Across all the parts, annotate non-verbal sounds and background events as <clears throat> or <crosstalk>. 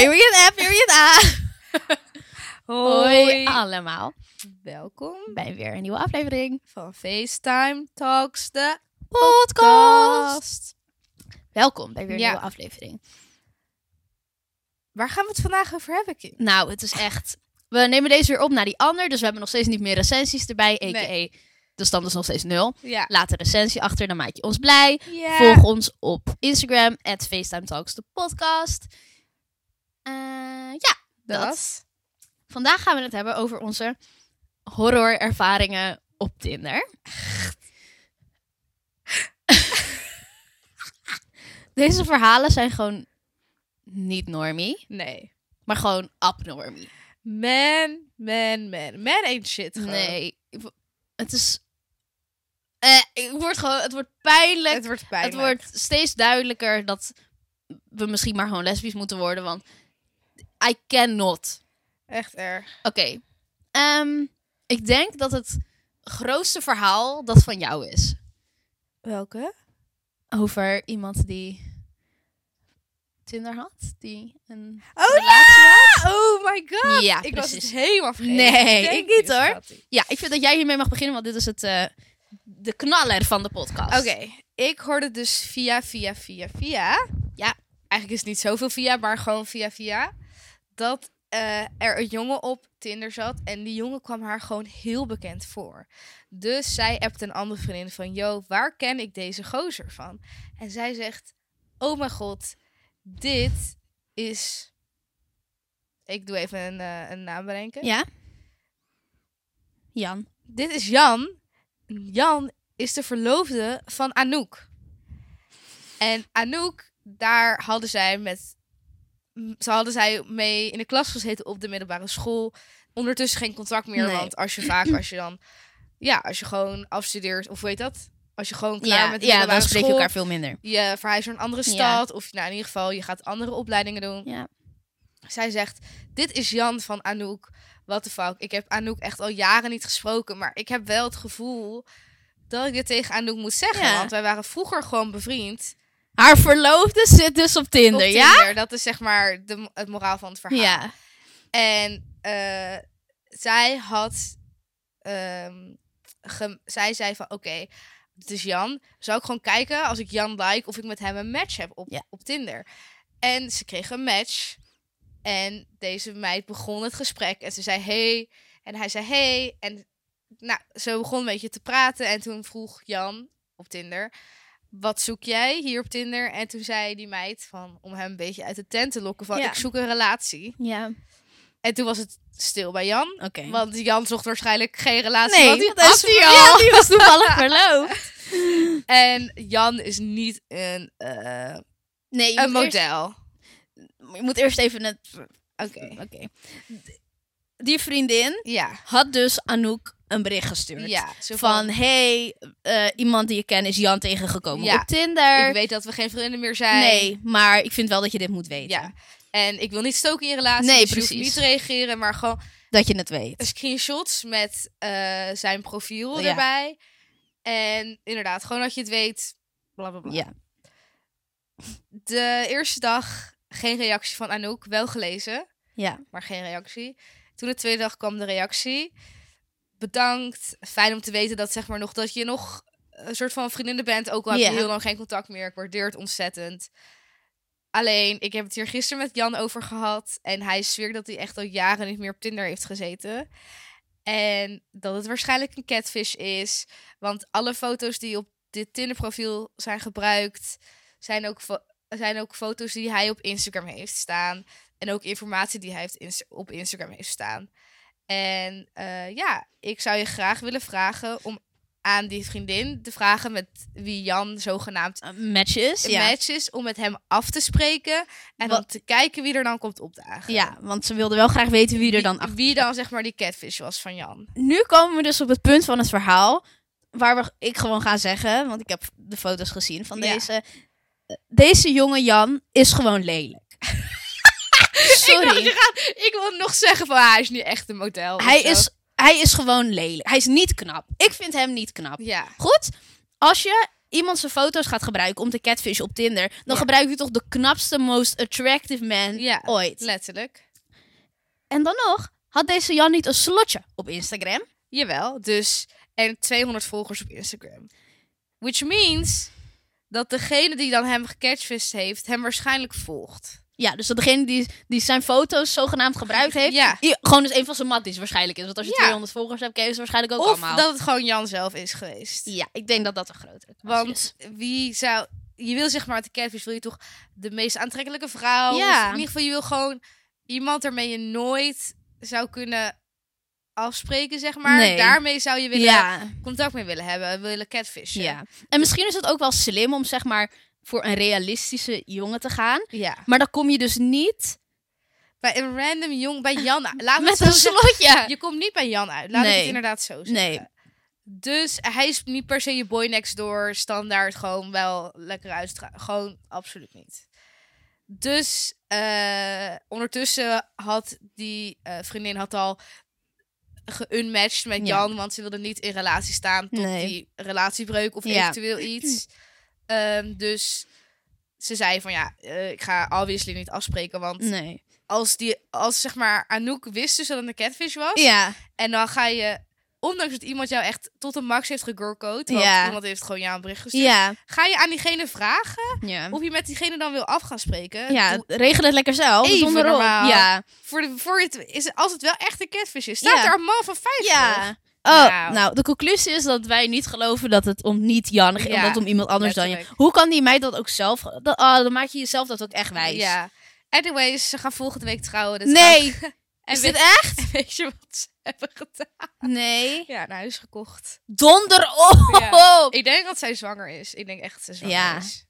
Period F, period A. <laughs> Hoi Hoi. allemaal. Welkom Bij weer een nieuwe aflevering. van FaceTime Talks, de Podcast. Welkom bij weer een Ja. nieuwe aflevering. Waar gaan we het vandaag over hebben, Kim? Nou, het is echt... We nemen deze weer op naar die ander. Dus we hebben nog steeds niet meer recensies erbij. A.k.a. Nee. de stand is nog steeds nul. Ja. Laat een recensie achter, dan maak je ons blij. Volg ons op Instagram, at FaceTime Talks, de podcast. Eh, ja, dat. dat. Vandaag gaan we het hebben over onze horrorervaringen op Tinder. <laughs> Deze verhalen zijn gewoon niet normie, Nee. maar gewoon abnormie. Man, man, man. Man ain't shit gewoon. Nee, ik het is. Eh, het wordt gewoon, het wordt pijnlijk. Het wordt pijnlijk. Het wordt steeds duidelijker dat we misschien maar gewoon lesbisch moeten worden, want I cannot. Echt erg. Oké. Ehm, ik denk dat het grootste verhaal dat van jou is. Welke? Over iemand die Tinder had. Die een Oh relatie had. Oh my god. Ja, ik was precies. het helemaal vergeten. Nee, ik niet, hoor. Ja, ik vind dat jij hiermee mag beginnen, want dit is het, eh, de knaller van de podcast. Oké, ik hoorde dus via, via, via, via. Ja. Eigenlijk is het niet zoveel via, maar gewoon via, via. Dat eh, er een jongen op Tinder zat. En die jongen kwam haar gewoon heel bekend voor. Dus zij appt een andere vriendin van... Yo, waar ken ik deze gozer van? En zij zegt... Oh mijn god, dit is... Ik doe even een, eh, een naam bedenken. Ja? Jan. Dit is Jan. Jan is de verloofde van Anouk. En Anouk, daar hadden zij met. Ze hadden zij mee in de klas gezeten op de middelbare school. Ondertussen geen contact meer. Nee. Want als je vaak, als je dan. Ja, als je gewoon afstudeert, of heet dat? Als je gewoon klaar Ja, met de ja dan middelbare spreek je school, elkaar veel minder. je verhuist naar een andere Ja. stad. Of nou, in ieder geval, je gaat andere opleidingen doen. Ja. Zij zegt, dit is Jan van Anouk. What the fuck. Ik heb Anouk echt al jaren niet gesproken. Maar ik heb wel het gevoel dat ik dit tegen Anouk moet zeggen. Ja. Want wij waren vroeger gewoon bevriend. Haar verloofde zit dus op Tinder, op ja? Dat is zeg maar de, het moraal van het verhaal. Ja. En eh, zij had... ge- zij zei van, oké, het is Jan. Zou ik gewoon kijken als ik Jan like of ik met hem een match heb op, Ja. op Tinder. En ze kreeg een match. En deze meid begon het gesprek. En ze zei hey. En hij zei hey. En nou, ze begon een beetje te praten. En toen vroeg Jan op Tinder... Wat zoek jij hier op Tinder? En toen zei die meid van... Om hem een beetje uit de tent te lokken van... Ja. Ik zoek een relatie. Ja. En toen was het stil bij Jan. Oké. Want Jan zocht waarschijnlijk geen relatie. Nee, want die had hij ja, al. die was toevallig <laughs> verloofd. En Jan is niet een, eh, Nee, een eerst, model. je moet eerst even het... Oké. Oké. Die vriendin Ja. had dus Anouk een bericht gestuurd. Ja. Zo Van, hey, eh, iemand die je kent is Jan tegengekomen Ja. op Tinder. Ik weet dat we geen vrienden meer zijn. Nee, maar ik vind wel dat je dit moet weten. Ja. En ik wil niet stoken in je relatie. Nee, dus je hoeft precies. niet te reageren, maar gewoon Dat je het weet. screenshots met eh, zijn profiel Ja. erbij. En inderdaad, gewoon dat je het weet. Bla bla bla. Ja. De eerste dag geen reactie van Anouk, wel gelezen. Ja. maar geen reactie. Toen de tweede dag kwam de reactie. Bedankt. Fijn om te weten dat, zeg maar, nog, dat je nog een soort van vriendinnen bent. Ook al heb je heel lang geen contact meer. Ik waardeer het ontzettend. Alleen, ik heb het hier gisteren met Jan over gehad. En hij zweert dat hij echt al jaren niet meer op Tinder heeft gezeten. En dat het waarschijnlijk een catfish is. Want alle foto's die op dit Tinder-profiel zijn gebruikt... zijn ook, zijn ook foto's die hij op Instagram heeft staan. En ook informatie die hij heeft op Instagram heeft staan. En eh, ja, ik zou je graag willen vragen om aan die vriendin te vragen met wie Jan zogenaamd Uh, matches. Ja. match is, om met hem af te spreken en Wat- te kijken wie er dan komt opdagen. ja, want ze wilde wel graag weten wie er dan wie, achter wie dan zeg maar die catfish was van Jan. Nu komen we dus op het punt van het verhaal. Waar we, ik gewoon ga zeggen, want ik heb de foto's gezien van Ja. deze. Deze jonge Jan is gewoon lelijk. <laughs> Ik, dacht, Sorry. je gaat, ik wil nog zeggen van ah, hij is niet echt een model. Hij zo. is, hij is gewoon lelijk. Hij is niet knap. Ik vind hem niet knap. Ja. Goed? Als je iemand zijn foto's gaat gebruiken om te catfish op Tinder, dan Ja. gebruikt hij toch de knapste, most attractive man Ja. ooit. Letterlijk. En dan nog, had deze Jan niet een slotje op Instagram? Jawel, dus en 200 volgers op Instagram. Which means dat degene die dan hem gecatchfist heeft, hem waarschijnlijk volgt. Ja, dus dat degene die, die zijn foto's zogenaamd gebruikt heeft, Ja. i- gewoon dus een van zijn matties waarschijnlijk is. Want als je Ja. 200 volgers hebt, ken je ze waarschijnlijk ook Of allemaal. dat het gewoon Jan zelf is geweest. Ja, ik denk dat dat een grotere kans is. Want wie zou... Je wil zeg maar met de catfish wil je toch de meest aantrekkelijke vrouw. Ja. Of in ieder geval je wil gewoon iemand waarmee je nooit zou kunnen afspreken, zeg maar. Nee. Daarmee zou je willen Ja, contact mee willen hebben, willen catfishen. ja. En misschien is het ook wel slim om zeg maar voor een realistische jongen te gaan. ja. Maar dan kom je dus niet Bij een random jong, bij Jan, <laughs> laat me met een slotje. Je komt niet bij Jan uit. Laat ik het inderdaad zo zeggen. Nee. Dus hij is niet per se je boy next door standaard gewoon wel lekker uitstraalen. Gewoon absoluut niet. Dus eh, ondertussen had die eh, vriendin had al geunmatched met Ja. Jan, want ze wilde niet in relatie staan tot Nee. die relatiebreuk of Ja. eventueel iets. <clears throat> Ehm, dus ze zei van ja, eh, ik ga obviously niet afspreken, want Nee. als die, als zeg maar Anouk wist dus dat het een catfish was, Ja, en dan ga je, ondanks dat iemand jou echt tot de max heeft gegurcode, want Ja. iemand heeft gewoon jou een bericht gestuurd, ja, ga je aan diegene vragen ja. of je met diegene dan wil af gaan spreken. Ja, Doe- regel het lekker zelf. Even zonder normaal. Ja. voor de, voor het, is als het wel echt een catfish is, staat er een man van 50. Ja. Oh, Nou. nou. de conclusie is dat wij niet geloven dat het om niet Jan Ja, omdat het om iemand anders dan je. Hoe kan die meid dat ook zelf? Dat, ah, dan maak je jezelf dat ook echt wijs. Ja. Anyways, ze gaan volgende week trouwen. dit Nee, <laughs> en is weet, dit echt? <laughs> weet je wat ze hebben gedaan? Nee. Ja, een huis gekocht. Donder op! Ja. Ik denk dat zij zwanger is. Ik denk echt dat ze zwanger Ja. is.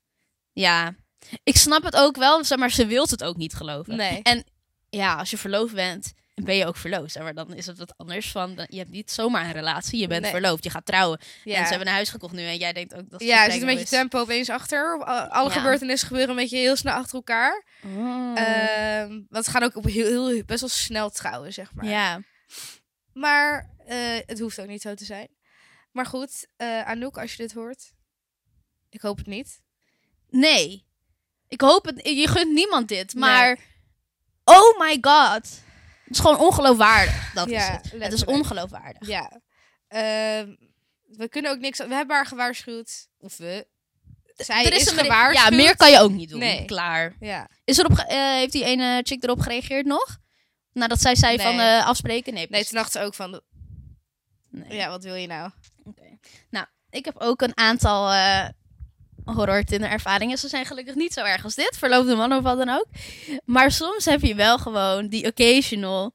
Ja. Ik snap het ook wel, maar ze wilt het ook niet geloven. Nee. En ja, als je verloofd bent, ben je ook verloofd. Maar dan is het wat anders van, je hebt niet zomaar een relatie, je bent Nee. verloofd, je gaat trouwen. Ja. En ze hebben een huis gekocht nu en jij denkt ook dat Ja, er zit een beetje tempo opeens achter. Alle Ja. gebeurtenissen gebeuren een beetje heel snel achter elkaar. Want ze gaan ook op heel, heel, best wel snel trouwen, zeg maar. ja. Maar eh, het hoeft ook niet zo te zijn. Maar goed, eh Anouk, als je dit hoort. Ik hoop het niet. Nee. Ik hoop het. Je gunt niemand dit. Nee. Maar. Oh my god. Het is gewoon ongeloofwaardig. Dat is het. Het is ongeloofwaardig. Ja. Ehm, we kunnen ook niks... We hebben haar gewaarschuwd. Of we. Zij Er is, een gewaarschuwd. Ja, meer kan je ook niet doen. Nee. Klaar. Ja. Is erop ge- eh, heeft die ene chick erop gereageerd nog? Nadat zij zei Nee. van eh, afspreken? Nee. Nee, toen dacht ze ook van... Nee. Ja, wat wil je nou? Oké. Nou, ik heb ook een aantal eh horror Tinder ervaringen. Ze zijn gelukkig niet zo erg als dit. Verloofde man of wat dan ook. Maar soms heb je wel gewoon die occasional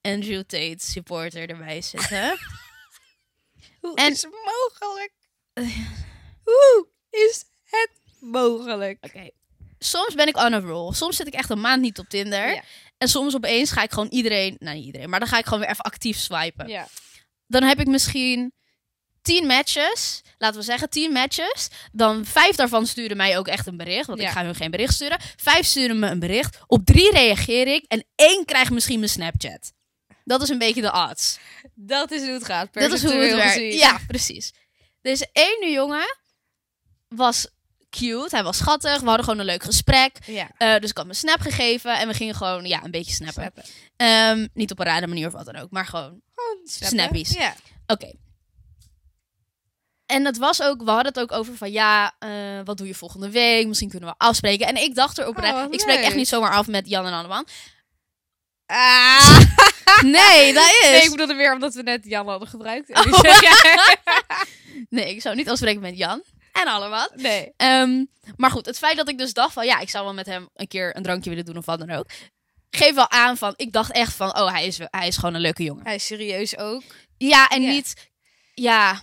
Andrew Tate supporter erbij zitten. <laughs> Hoe En- is het mogelijk? <sighs> Hoe is het mogelijk? Oké. Soms ben ik on a roll. Soms zit ik echt een maand niet op Tinder. Ja. En soms opeens ga ik gewoon iedereen... Nou, niet iedereen. Maar dan ga ik gewoon weer even actief swipen. Ja. Dan heb ik misschien tien matches. Laten we zeggen tien matches. Dan vijf daarvan sturen mij ook echt een bericht. Want Ja. ik ga hun geen bericht sturen. Vijf sturen me een bericht. Op drie reageer ik. En één krijgt misschien mijn Snapchat. Dat is een beetje de odds. Dat is hoe het gaat. Dat is hoe het werkt. gezien. Ja, precies. Deze ene jongen was cute. Hij was schattig. We hadden gewoon een leuk gesprek. Ja. Eh, dus ik had mijn snap gegeven. En we gingen gewoon ja, een beetje snappen. Snappen. Ehm, niet op een rare manier of wat dan ook. Maar gewoon Gewoon snappen. Snappies. Ja. Oké. En het was ook, we hadden het ook over van ja, eh, wat doe je volgende week? Misschien kunnen we afspreken. En ik dacht er oprecht, Oh, ik spreek echt niet zomaar af met Jan en Anneman. Ah. <laughs> Nee, dat is. Nee, ik bedoelde weer omdat we net Jan hadden gebruikt. <laughs> Oh. <laughs> Nee, ik zou niet afspreken met Jan en Anneman. Nee. Ehm, maar goed, het feit dat ik dus dacht van ja, ik zou wel met hem een keer een drankje willen doen of wat dan ook. Geef wel aan van, ik dacht echt van, oh, hij is, hij is gewoon een leuke jongen. Hij is serieus ook. Ja, en Ja. niet, ja.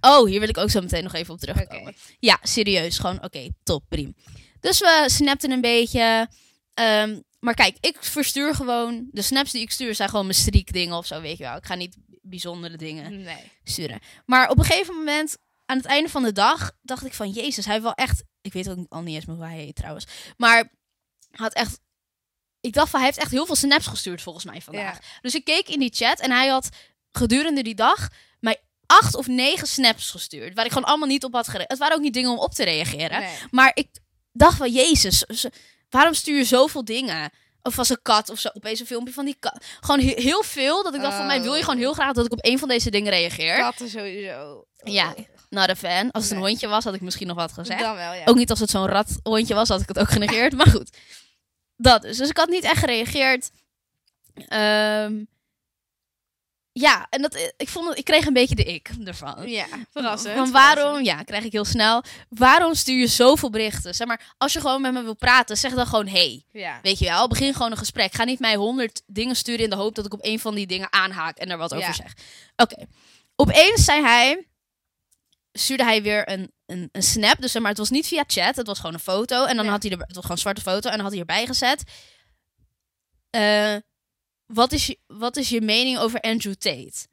Oh, hier wil ik ook zo meteen nog even op terugkomen. Ja, serieus. Gewoon, oké, top, prima. Dus we snapten een beetje. Ehm, maar kijk, ik verstuur gewoon... De snaps die ik stuur zijn gewoon mijn striekdingen of zo, weet je wel. Ik ga niet bijzondere dingen Nee. sturen. Maar op een gegeven moment, aan het einde van de dag, dacht ik van... Jezus, hij heeft wel echt... Ik weet ook al niet eens meer hoe hij heet trouwens. Maar hij had echt... Ik dacht van, hij heeft echt heel veel snaps gestuurd volgens mij vandaag. Ja. Dus ik keek in die chat en hij had gedurende die dag acht of negen snaps gestuurd. Waar ik gewoon allemaal niet op had gereageerd. Het waren ook niet dingen om op te reageren. Nee. Maar ik dacht van, jezus, waarom stuur je zoveel dingen? Of was een kat of zo. Opeens een filmpje van die kat. Gewoon he- heel veel. Dat ik dacht van mij, wil je gewoon heel graag dat ik op een van deze dingen reageer? Katten sowieso. Ja, not a fan. Als het een hondje was, had ik misschien nog wat gezegd. Wel, ja. Ook niet als het zo'n rathondje was, had ik het ook genegeerd. <laughs> maar goed, dat dus. Dus ik had niet echt gereageerd. Ehm, ja, en dat, ik, vond ik kreeg een beetje de ik ervan. Ja, verrassend. Van waarom, ja, krijg ik heel snel. Waarom stuur je zoveel berichten? Zeg maar, als je gewoon met me wil praten, zeg dan gewoon hey. Ja. Weet je wel, begin gewoon een gesprek. Ga niet mij honderd dingen sturen in de hoop dat ik op een van die dingen aanhaak en er wat over Ja. zeg. Oké. Opeens zei hij, stuurde hij weer een, een, een snap. Dus zeg maar, het was niet via chat, het was gewoon een foto. En dan Ja. had hij er, het was gewoon een zwarte foto. En dan had hij erbij gezet. eh, wat, is je, wat is je mening over Andrew Tate?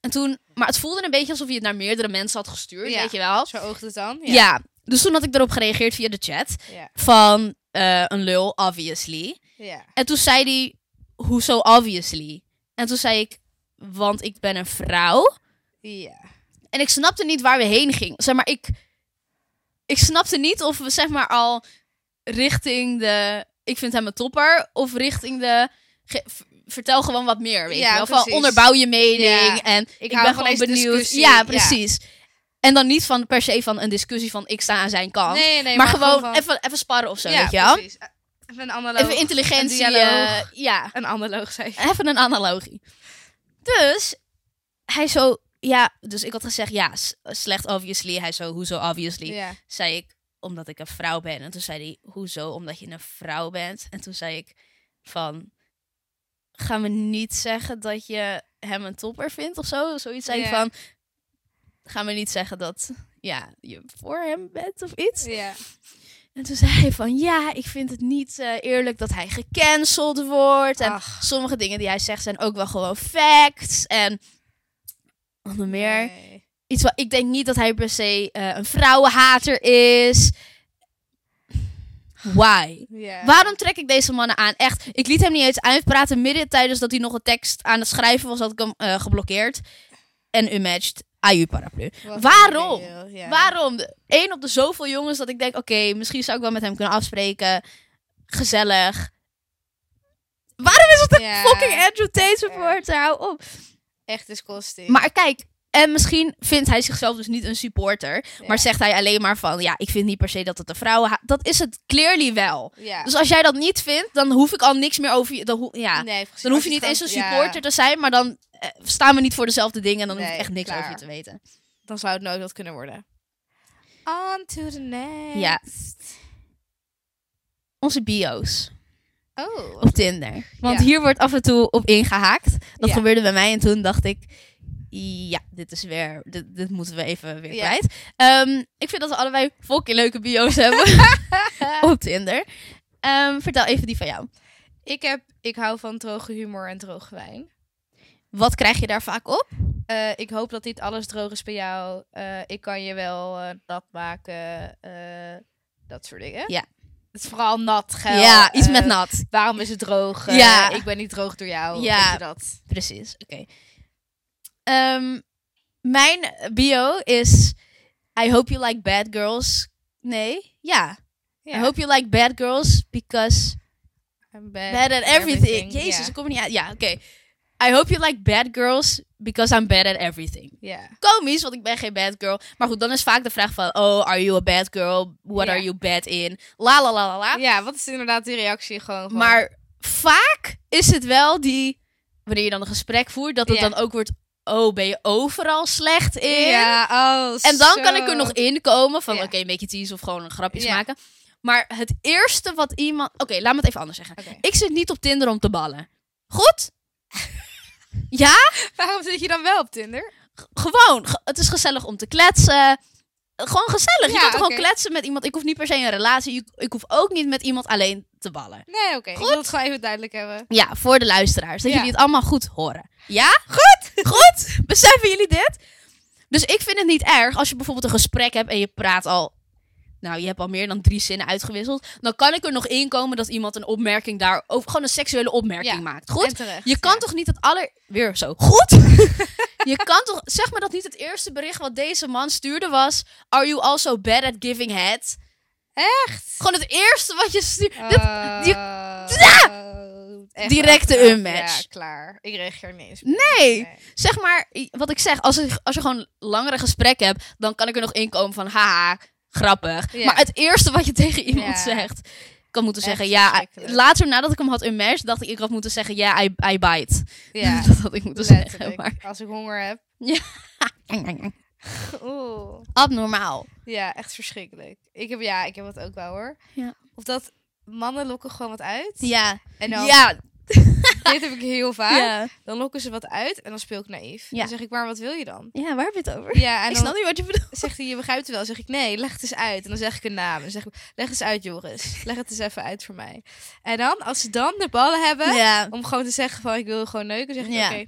En toen, maar het voelde een beetje alsof hij het naar meerdere mensen had gestuurd, Ja. weet je wel? Zo oogt het dan. Ja. dus toen had ik erop gereageerd via de chat Ja. van eh, een lul, obviously. Ja. En toen zei hij, hoezo obviously? En toen zei ik, want ik ben een vrouw. Ja. En ik snapte niet waar we heen gingen. Zeg maar, ik, ik snapte niet of we zeg maar al richting de, ik vind hem een topper, of richting de, vertel gewoon wat meer, weet Ja, je wel? Van onderbouw je mening Ja. en ik, ben gewoon benieuwd. discussie. Ja, Ja. precies. En dan niet van per se van een discussie van ik sta aan zijn kant. Nee, nee, maar, gewoon van- even, even sparren of zo, weet je wel? precies. Even een analoog. Even intelligentie. Een eh, ja, Een analoog, zei even een analogie. Dus hij zo, ja, dus ik had gezegd, ja, slecht obviously. Hij zo, hoezo obviously? Zei ik, omdat ik een vrouw ben. En toen zei hij, hoezo, omdat je een vrouw bent? En toen zei ik van, gaan we niet zeggen dat je hem een topper vindt of zo? Zoiets Ja. van, gaan we niet zeggen dat, ja, je voor hem bent of iets? Ja. En toen zei hij van, ja, ik vind het niet eh, eerlijk dat hij gecanceld wordt. En Ach. sommige dingen die hij zegt zijn ook wel gewoon facts. En onder meer, Nee. iets wat ik denk niet dat hij per se eh, een vrouwenhater is. Why? Waarom trek ik deze mannen aan? Echt, ik liet hem niet eens uitpraten. Midden tijdens dat hij nog een tekst aan het schrijven was, had ik hem eh, geblokkeerd. En unmatched. AU paraplu. Wat Waarom? Waarom? Eén op de zoveel jongens dat ik denk, oké, misschien zou ik wel met hem kunnen afspreken. Gezellig. Waarom is het een fucking Andrew Tate supporter? Hou op. Echt disgusting. Maar kijk, en misschien vindt hij zichzelf dus niet een supporter. Ja. Maar zegt hij alleen maar van, ja, ik vind niet per se dat het een vrouwen... ha- Dat is het clearly wel. Ja. Dus als jij dat niet vindt, dan hoef ik al niks meer over je... Dan, ho- ja, nee, dan hoef je niet eens een supporter te zijn, maar dan eh, staan we niet voor dezelfde dingen. En dan hoef ik echt niks klaar. over je te weten. Dan zou het nooit wat kunnen worden. On to the next. Ja. Onze bio's. Oh. op Tinder. Want Ja. hier wordt af en toe op ingehaakt. Dat Ja. gebeurde bij mij en toen dacht ik... Ja, dit is weer... Dit, dit moeten we even weer Ja. kwijt. Ehm, ik vind dat we allebei fucking leuke bio's hebben <laughs> op Tinder. Ehm, vertel even die van jou. Ik, heb, ik hou van droge humor en droge wijn. Wat krijg je daar vaak op? Eh, ik hoop dat niet alles droog is bij jou. Eh, ik kan je wel eh, nat maken. dat soort dingen. Ja. Het is vooral nat, geil. ja, iets met nat. Waarom is het droog? Ja. Ik ben niet droog door jou. Ja. Dat? Precies, oké. Ehm, mijn bio is... I hope you like bad girls. Nee, ja. I hope you like bad girls because... I'm bad, Bad at everything. Jezus, ik kom er niet uit. Ja, oké. I hope you like bad girls because I'm bad at everything. Ja. Komisch, want ik ben geen bad girl. Maar goed, dan is vaak de vraag van... Oh, are you a bad girl? What are you bad in? La la la la la. ja, wat is inderdaad die reactie? Gewoon Maar vaak is het wel die... Wanneer je dan een gesprek voert... Dat het dan ook wordt... Oh, ben je overal slecht in? Ja, oh, En dan zo. kan ik er nog in komen van... Ja. Oké, een beetje tease of gewoon een grapjes Ja. maken. Maar het eerste wat iemand... Oké, laat me het even anders zeggen. Ik zit niet op Tinder om te ballen. Goed? ja? <laughs> Waarom zit je dan wel op Tinder? Gewoon. Ge- Het is gezellig om te kletsen. Gewoon gezellig. je Ja, toch oké. gewoon kletsen met iemand. Ik hoef niet per se een relatie. Ik, hoef ook niet met iemand alleen te ballen. Nee, oké. Ik wil het gewoon even duidelijk hebben. Ja, voor de luisteraars. Dat Ja. jullie het allemaal goed horen. Ja? Goed? <laughs> Goed? Beseffen jullie dit? Dus ik vind het niet erg als je bijvoorbeeld een gesprek hebt en je praat al... Nou, je hebt al meer dan drie zinnen uitgewisseld. Dan kan ik er nog in komen dat iemand een opmerking daar... Of gewoon een seksuele opmerking Ja. maakt. Goed? Terecht, Je kan ja. toch niet het aller... Weer zo. Goed? <laughs> Je kan toch... Zeg maar dat niet het eerste bericht wat deze man stuurde was... Are you also bad at giving head? Echt? Gewoon het eerste wat je stuurt. Oh, echt Directe unmatch. Ja, klaar. Ik reageer niet eens. Nee. Zeg maar, wat ik zeg, als, ik, als je gewoon langere gesprekken hebt, dan kan ik er nog inkomen van, haha, grappig. Ja. Maar het eerste wat je <laughs> tegen iemand Ja. zegt, had moeten Echt zeggen, ja, later nadat ik hem had unmatched, dacht ik, ik had moeten zeggen, ja, I, I bite. Ja, <laughs> dat had ik moeten zeggen, maar... Als ik honger heb. Oeh. Abnormaal. Ja, echt verschrikkelijk. Ik heb, ja, ik heb het ook wel hoor. Ja. Of dat mannen lokken gewoon wat uit. Ja, En dan, ja, <laughs> dit heb ik heel vaak. ja. Dan lokken ze wat uit en dan speel ik naïef. Ja. Dan zeg ik, maar wat wil je dan? Ja, waar heb je het over? Ja, en ik snap niet wat je bedoelt. <laughs> zegt hij, je begrijpt het wel. Dan zeg ik, nee, leg het eens uit. En dan zeg ik een naam. En dan zeg ik, leg het eens uit, Joris. Leg het eens even uit voor mij. En dan, als ze dan de ballen hebben, Ja, om gewoon te zeggen van, ik wil gewoon neuken, zeg ik, oké.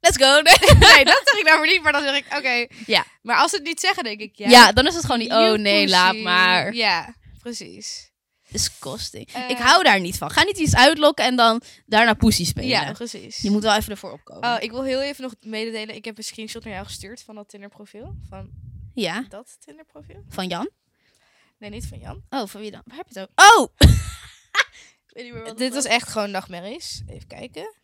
let's go. <laughs> Nee, dat zeg ik nou maar niet, maar dan zeg ik, oké. Ja. Maar als ze het niet zeggen, denk ik, ja. Ja, dan is het gewoon niet, oh nee, laat maar. Ja, precies. Disgusting. Eh. ik hou daar niet van. Ga niet iets uitlokken en dan daarna poesie spelen. Ja, precies. Je moet wel even ervoor opkomen. Oh, ik wil heel even nog mededelen. Ik heb een screenshot naar jou gestuurd van dat Tinder profiel. Van Ja, dat Tinder profiel. van Jan. Nee, niet van Jan. Oh, van wie dan? Waar heb je het over? Oh! <laughs> ik weet niet meer wat Dit was echt gewoon nachtmerries. Even kijken.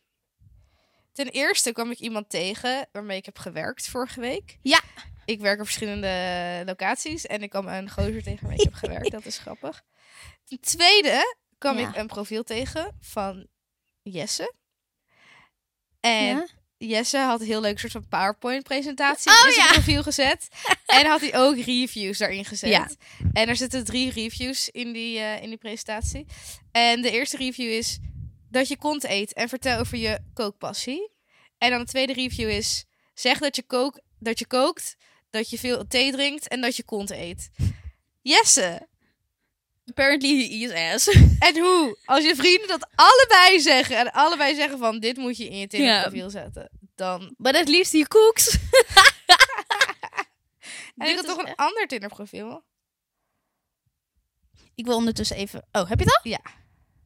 Ten eerste kwam ik iemand tegen waarmee ik heb gewerkt vorige week. Ja. Ik werk op verschillende locaties en ik kwam een gozer tegen waarmee ik heb gewerkt. Dat is grappig. Ten tweede kwam Ja. ik een profiel tegen van Jesse. En Ja? Jesse had een heel leuk soort van PowerPoint-presentatie Oh, in zijn ja. profiel gezet. <laughs> en had hij ook reviews daarin gezet. Ja. En er zitten drie reviews in die, eh, in die presentatie. En de eerste review is dat je kont eet en vertel over je kookpassie. En dan de tweede review is zeg dat je, kook, dat je kookt, dat je veel thee drinkt en dat je kont eet. Jesse, Apparently he eats ass. <laughs> en hoe? Als je vrienden dat allebei zeggen en allebei zeggen van dit moet je in je Tinder Ja. profiel zetten, dan But at least he cooks. <laughs> En ik Dit is toch een echt- ander Tinder profiel. Ik wil ondertussen even... Oh, heb je dat? Ja.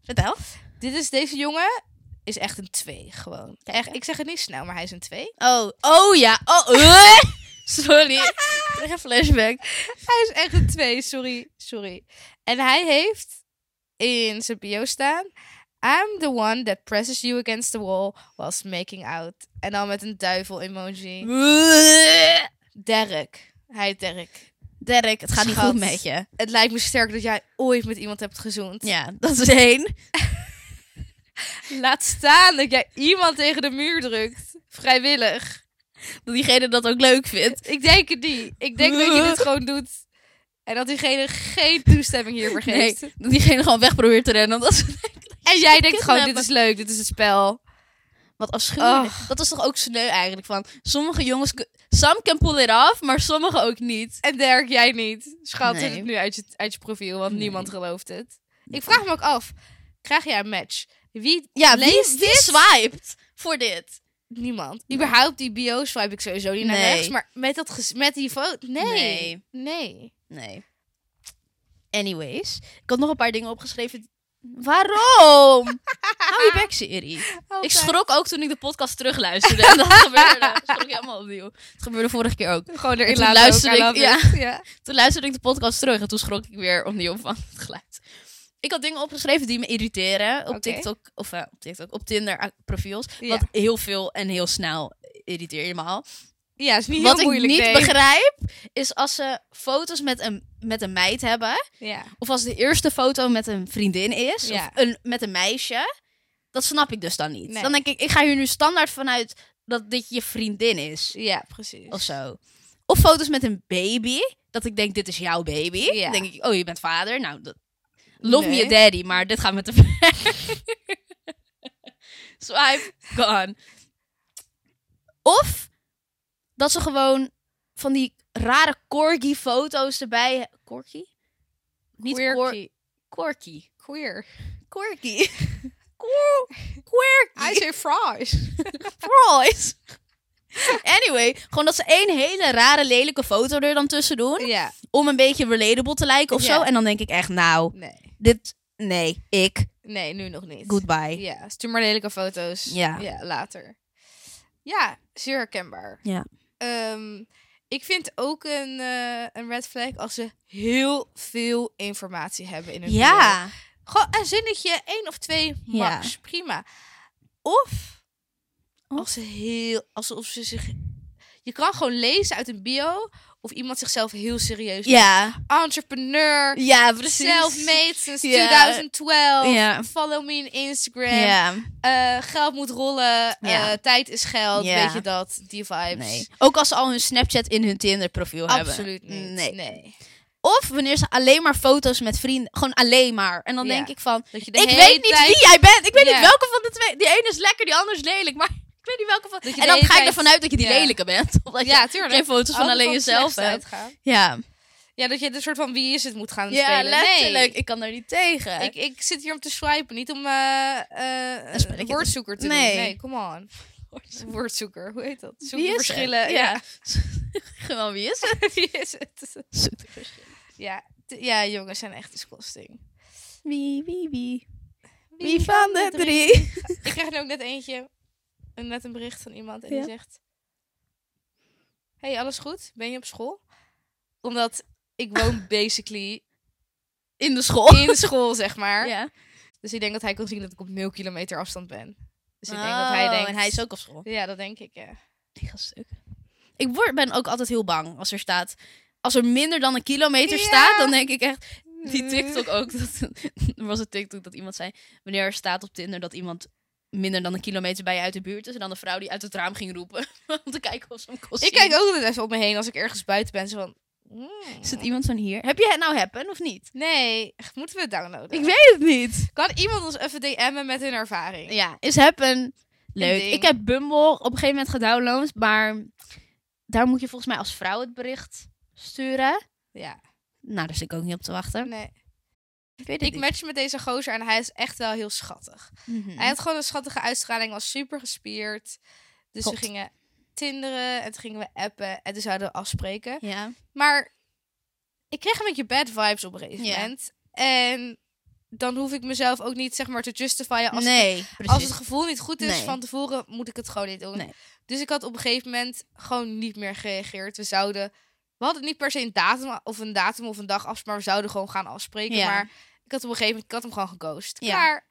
Vertel. Dit is deze jongen is echt een 2 gewoon. Kijk, echt, ik zeg het niet snel, maar hij is een 2. Oh, oh ja. Oh, <laughs> eh. Sorry. Ik krijg een flashback. Hij is echt een 2, sorry, sorry. En hij heeft in zijn bio staan I'm the one that presses you against the wall whilst making out. En dan met een duivel emoji. <laughs> Derek. Hij heet Derek. Derek, het gaat niet goed met je. Het lijkt me sterk dat jij ooit met iemand hebt gezoend. Ja, dat is één. <laughs> Laat staan dat jij iemand tegen de muur drukt. Vrijwillig. <laughs> Dat diegene dat ook leuk vindt. Ik denk het niet. Ik denk dat je dit <laughs> gewoon doet. En dat diegene geen toestemming hiervoor Nee, geeft. dat diegene gewoon weg probeert te rennen. Omdat ze En jij denkt gewoon, dit is leuk, dit is het spel. Wat afschuwelijk. Dat is toch ook sneu eigenlijk. Van sommige jongens... Some can pull it off, maar sommige ook niet. En Dirk, jij niet. Schat, Nee. het nu uit je, uit je profiel, want Nee. niemand gelooft het. Ik vraag me ook af, krijg jij een match? Wie Ja, wie, leest wie dit? swiped voor dit? Niemand. Überhaupt die bio swipe ik sowieso niet naar Nee. rechts, maar met, dat met die foto, nee. Nee. Nee. Nee. Anyways. Ik had nog een paar dingen opgeschreven. Waarom? <laughs> Hou je bek, serie. Ik schrok ook toen ik de podcast terugluisterde. En dat gebeurde. Ik schrok helemaal opnieuw. Het gebeurde vorige keer ook. Gewoon erin toen laten luisterde ik- it. ja. Toen luisterde ik de podcast terug en toen schrok ik weer opnieuw van het geluid. Ik had dingen opgeschreven die me irriteren op. TikTok, of eh, op TikTok, op Tinder eh, profiels. Ja. Wat heel veel en heel snel irriteert je me al. Ja, is niet Wat heel ik moeilijk, niet nee. begrijp, is als ze foto's met een, met een meid hebben. Ja. Of als de eerste foto met een vriendin is. Ja. Of een, met een meisje. Dat snap ik dus dan niet. Nee. Dan denk ik, ik ga hier nu standaard vanuit dat dit je vriendin is. ja, precies. Of zo. Of foto's met een baby. Dat ik denk, dit is jouw baby. Ja. Dan denk ik, oh, je bent vader. Nou, dat... love Nee. me a daddy. Maar dit gaat met de <laughs> ver. Swipe, gone. Of dat ze gewoon van die rare corgi-foto's erbij... Corgi? Niet Quirky. Corky. Queer. Corky. <laughs> Quir- Quirky. I say fries. <laughs> Fries. Anyway, gewoon dat ze één hele rare lelijke foto er dan tussen doen. ja. Om een beetje relatable te lijken of zo. En dan denk ik echt, nou, Nee. Dit, nee, ik, Nee, nu nog niet. goodbye. Ja, stuur maar lelijke foto's. Ja. Ja, later. Ja, zeer herkenbaar. Ja. Ehm, ik vind ook een, eh, een red flag als ze heel veel informatie hebben in hun. Ja. Gewoon een zinnetje, één of twee max. Prima. Of Of? als ze heel, alsof ze zich. Je kan gewoon lezen uit een bio of iemand zichzelf heel serieus. Ja. Entrepreneur, Ja, precies. self-made since Ja. 2012. Ja. Follow me on Instagram. Ja. Eh, geld moet rollen. Ja. eh, tijd is geld. Weet je dat? Die vibes. Nee. Ook als ze al hun Snapchat in hun Tinder profiel hebben. Absoluut niet. Nee. nee. Of wanneer ze alleen maar foto's met vrienden. Gewoon alleen maar. En dan Ja. denk ik van. Dat je de Ik weet niet tijd- wie jij bent. Ik weet Ja. niet welke van de twee. Die ene is lekker, die andere is lelijk. Maar ik weet niet welke van. En de dan ga ik ervan uit dat je die Ja. lelijke bent. <laughs> Omdat Ja, je tuurlijk. geen foto's van alleen jezelf hebt. uitgaan. Ja. Ja, dat je een soort van wie is het moet gaan Ja, spelen. letterlijk. Nee. Ik kan er niet tegen. Ik, ik zit hier om te swipen, niet om eh eh, een te- woordzoeker te Nee. doen. Nee, come on. Woordzoeker, hoe heet dat? Zoek Wie de verschillen. Ja. <laughs> Gewoon wie is het? <laughs> wie is het? Zoek de verschillen. Ja, ja, jongens zijn echt disgusting. Wie, wie, wie? Wie van de drie? Ik krijg nu ook net eentje, een- net een bericht van iemand en Ja. die zegt... Hey, alles goed? Ben je op school? Omdat ik woon <laughs> basically In de school. in <laughs> school, zeg maar. Ja. Dus ik denk dat hij kon zien dat ik op nul kilometer afstand ben. Dus ik denk dat hij Oh, denkt... En hij is ook op school. Ja, dat denk ik, ja. Ik stuk. Ik word, ben ook altijd heel bang als er staat. Als er minder dan een kilometer Ja. staat, dan denk ik echt. Die TikTok ook. <laughs> Dat, er was een TikTok dat iemand zei. Wanneer er staat op Tinder dat iemand minder dan een kilometer bij je uit de buurt is. En dan de vrouw die uit het raam ging roepen. <laughs> om te kijken of ze hem kon Ik zien. kijk ook altijd even op me heen als ik ergens buiten ben. Zo van... mm. Is het iemand van hier? Heb je het nou happen of niet? Nee, moeten we het downloaden? Ik weet het niet. Kan iemand ons even DM'en met hun ervaring? Ja, is happen leuk. Ik heb Bumble op een gegeven moment gedownload. Maar daar moet je volgens mij als vrouw het bericht sturen. Ja. Nou, daar zit ik ook niet op te wachten. Nee. Ik Ik match met deze gozer en hij is echt wel heel schattig. Mhm. Hij had gewoon een schattige uitstraling, was super gespierd. Dus we gingen tinderen en toen gingen we appen en toen zouden we afspreken. Ja. Maar ik kreeg een beetje bad vibes op een gegeven Ja. moment. En dan hoef ik mezelf ook niet zeg maar te justifyen als, nee, het, als het gevoel niet goed is Nee. van tevoren moet ik het gewoon niet doen. Nee. Dus ik had op een gegeven moment gewoon niet meer gereageerd. We zouden, we hadden niet per se een datum of een datum of een dag af, maar we zouden gewoon gaan afspreken. Ja. Maar ik had op een gegeven moment, ik had hem gewoon geghost. Ja.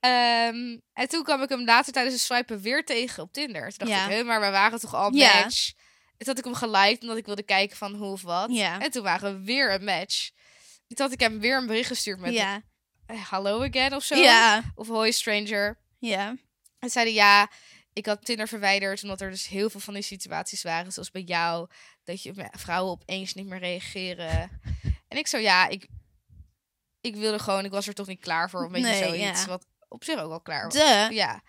Ehm, en toen kwam ik hem later tijdens het swipen weer tegen op Tinder. Toen dacht Ja. ik, "Huh, maar we waren toch al match? Toen had ik hem geliked omdat ik wilde kijken van hoe of wat. Ja. En toen waren we weer een match. Toen had ik hem weer een bericht gestuurd met ja. hallo again of zo. Ja. Of hoi stranger. Ja. En zeiden ja, ik had Tinder verwijderd omdat er dus heel veel van die situaties waren, zoals bij jou, dat je vrouwen opeens niet meer reageren. <laughs> en ik zo ja, ik, ik wilde gewoon, ik was er toch niet klaar voor, een beetje Nee, zoiets, ja. wat op zich ook wel klaar was. De. Ja.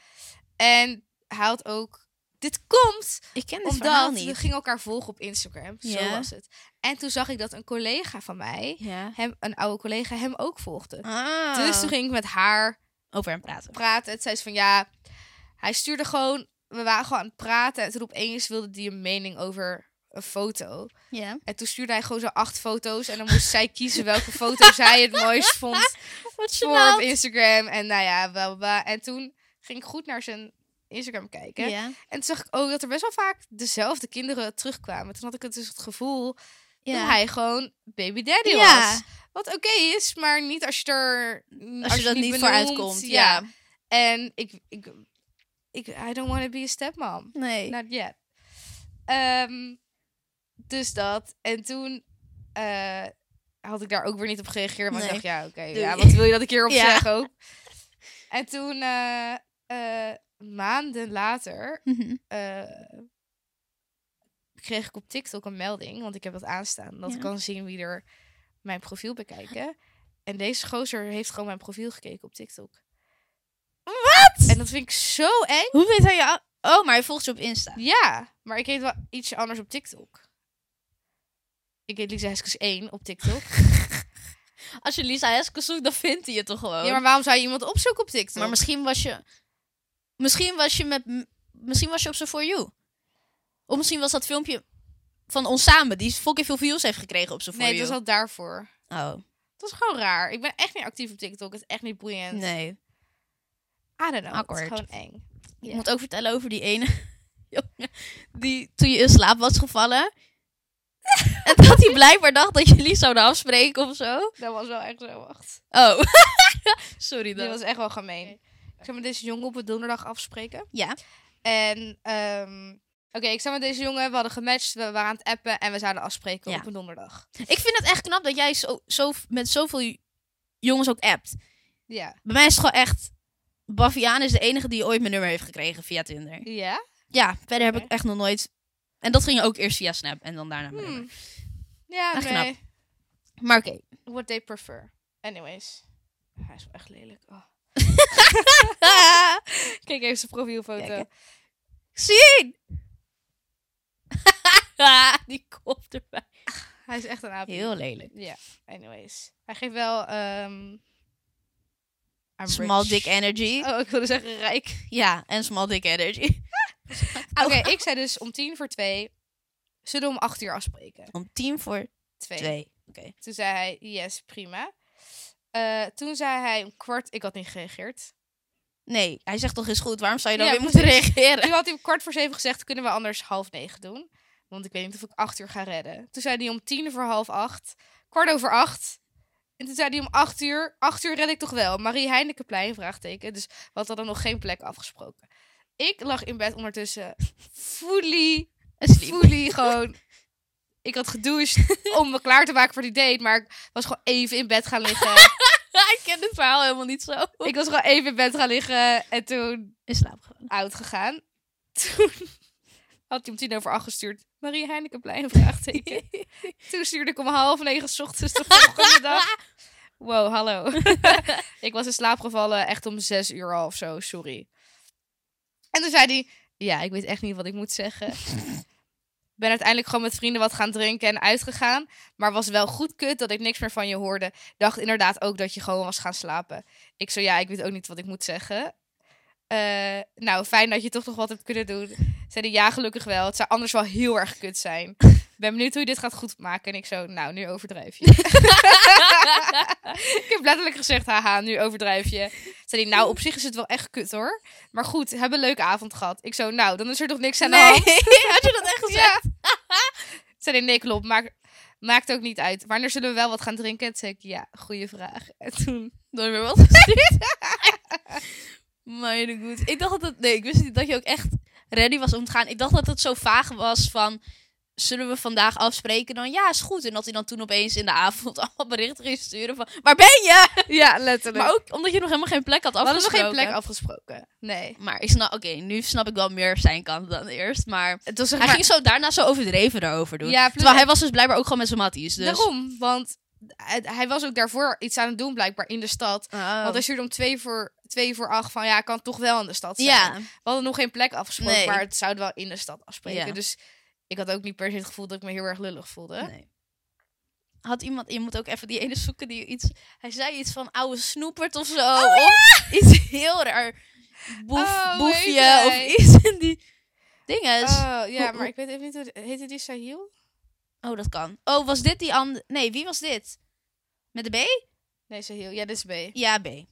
En hij had ook, dit komt Ik ken dit omdat we niet. gingen elkaar volgen op Instagram. Zo was het. En toen zag ik dat een collega van mij, Ja. hem, een oude collega, hem ook volgde. Ah. Dus toen ging ik met haar Over hem praten. praten. Het zei ze van ja, hij stuurde gewoon, we waren gewoon aan het praten. En toen opeens wilde hij een mening over een foto. Ja. En toen stuurde hij gewoon zo acht foto's. En dan moest zij <laughs> kiezen welke foto zij het mooist vond <laughs> Wat voor op Instagram. En nou ja, bla. En toen ging ik goed naar zijn Instagram kijken. En toen zag ik ook dat er best wel vaak dezelfde kinderen terugkwamen. Toen had ik het dus het gevoel dat hij gewoon baby daddy was. Wat oké is, maar niet als je er Als, je dat niet vooruit benoemt. komt. Ja. Ja. En ik, ik, ik, I don't want to be a stepmom. Nee. Not yet. Ehm, dus dat. En toen eh, had ik daar ook weer niet op gereageerd. Maar ik dacht, ja, oké. Ja, wat wil je dat ik hierop <laughs> Ja. zeg ook? En toen, eh, eh, maanden later, Mhm. kreeg ik op TikTok een melding. Want ik heb dat aanstaan. Dat Ja. ik kan zien wie er mijn profiel bekijken. En deze gozer heeft gewoon mijn profiel gekeken op TikTok. Wat? En dat vind ik zo eng. Hoe weet hij je... Oh, maar hij volgt je op Insta. Ja, maar ik heet wel iets anders op TikTok. Ik heet Lisa Heskes 1 op TikTok. <laughs> Als je Lisa Heske zoekt, dan vindt hij je toch gewoon. Ja, maar waarom zou je iemand opzoeken op TikTok? Maar misschien was je... Misschien was je met... Misschien was je op zijn For You. Of misschien was dat filmpje van ons samen... die fucking veel views heeft gekregen op zijn For nee, dat was al daarvoor. Oh, Dat is gewoon raar. Ik ben echt niet actief op TikTok. Het is echt niet boeiend. nee. I don't know. Awkward. Het is gewoon eng. Ja. moet ook vertellen over die ene... <laughs> jongen die toen je in slaap was gevallen. <laughs> en dat hij blijkbaar dacht dat jullie zouden afspreken of zo. Dat was wel echt zo, wacht. Oh, <laughs> sorry Dat dan. was echt wel gemeen. Ik zou met deze jongen op een donderdag afspreken. Ja, En, ehm, oké, ik zou met deze jongen, we hadden gematcht, we waren aan het appen en we zouden afspreken Ja. op een donderdag. ik vind het echt knap dat jij zo, zo, met zoveel jongens ook appt. Ja. Bij mij is het gewoon echt... Baviaan is de enige die ooit mijn nummer heeft gekregen via Tinder. Ja? Ja, verder heb ik echt nog nooit... En dat ging ook eerst via Snap en dan daarna mijn Hmm. nummer. Ja, Echt nee. Maar oké. What they prefer. Anyways. Hij is wel echt lelijk. Oh. <laughs> Kijk even zijn profielfoto. Kijk, Zien! <laughs> Die kop erbij. Hij is echt een aap. Heel lelijk. Ja, anyways. Hij geeft wel... ehm Small dick energy. Oh, ik wilde zeggen rijk. Ja, en small dick energy. <laughs> Oké, ik zei dus om tien voor twee... Zullen we om acht uur afspreken? Om tien voor Twee. twee. Oké. Toen zei hij, yes, prima. Eh, toen zei hij om kwart... Ik had niet gereageerd. Nee, hij zegt toch is goed. Waarom zou je dan Ja, weer moeten reageren? Toen had hij om kwart voor zeven gezegd, kunnen we anders half negen doen. Want ik weet niet of ik acht uur ga redden. Toen zei hij om tien voor half acht. Kwart over acht. En toen zei hij om acht uur. Acht uur red ik toch wel. Marie Heinekenplein, vraagteken. Dus we hadden nog geen plek afgesproken. Ik lag in bed ondertussen. Fully, fully gewoon... Ik had gedoucht <laughs> om me klaar te maken voor die date. Maar ik was gewoon even in bed gaan liggen. <laughs> ik ken dit verhaal helemaal niet zo. ik was gewoon even in bed gaan liggen. En toen In slaap gevallen. oud gegaan. <laughs> Toen had hij om tien over acht gestuurd. Marie Heinekenplein, vraagteken. Toen stuurde ik om half negen 's ochtends de volgende dag. Wow, hallo. <laughs> <laughs> ik was in slaap gevallen echt om zes uur al of zo, sorry. En toen zei hij, ja, ik weet echt niet wat ik moet zeggen. <laughs> ben uiteindelijk gewoon met vrienden wat gaan drinken en uitgegaan. Maar was wel goed kut dat ik niks meer van je hoorde. Dacht inderdaad ook dat je gewoon was gaan slapen. Ik zo, ja, ik weet ook niet wat ik moet zeggen. Eh, nou, fijn dat je toch nog wat hebt kunnen doen. Zeiden ja, gelukkig wel. Het zou anders wel heel erg kut zijn. Ben benieuwd hoe je dit gaat goed maken. En ik zo, nou, nu overdrijf je. <laughs> ik heb letterlijk gezegd, haha, nu overdrijf je. Zei hij, nou, op zich is het wel echt kut hoor. Maar goed, we hebben een leuke avond gehad. Ik zo, nou, dan is er toch niks aan de hand. <laughs> had je dat echt gezegd? Ja. Zei hij, nee, klopt. Maakt, maakt ook niet uit. Wanneer zullen we wel wat gaan drinken? En toen zei ik, ja, goede vraag. En toen... Nooit meer wat <laughs> maar goed. Ik dacht dat het... Nee, ik wist niet dat je ook echt ready was om te gaan. Ik dacht dat het zo vaag was van... Zullen we vandaag afspreken? Dan ja, is goed. En dat hij dan toen opeens in de avond <laughs> allemaal berichten ging sturen van... Waar ben je? Ja, letterlijk. Maar ook omdat je nog helemaal geen plek had we hadden afgesproken. nog geen plek afgesproken. Nee. Maar ik snap... Oké, nu snap ik wel meer zijn kant dan eerst. Maar Het was zeg hij ging zo daarna zo overdreven daarover doen. Ja, Terwijl hij was dus blijkbaar ook gewoon met zijn matties. Dus... Daarom, want hij, was ook daarvoor iets aan het doen blijkbaar in de stad. Oh. Want hij stuurde om twee voor, twee voor acht van ja, ik kan toch wel in de stad zijn. Ja, We hadden nog geen plek afgesproken, Nee. maar het zouden wel in de stad afspreken. Ja. Dus ik had ook niet per se het gevoel dat ik me heel erg lullig voelde. Nee. Had iemand, je moet ook even die ene zoeken die iets. Hij zei iets van oude snoepert of zo. of iets heel raar. Boef, Oh, boefje of iets in die dingen. Oh, ja, maar ik weet even niet hoe... Heette die Sahil? Oh, dat kan. Oh, was dit die andere? Nee, wie was dit? Met de B? Nee, Sahil. Ja, dit is B. Oké, Ja, B.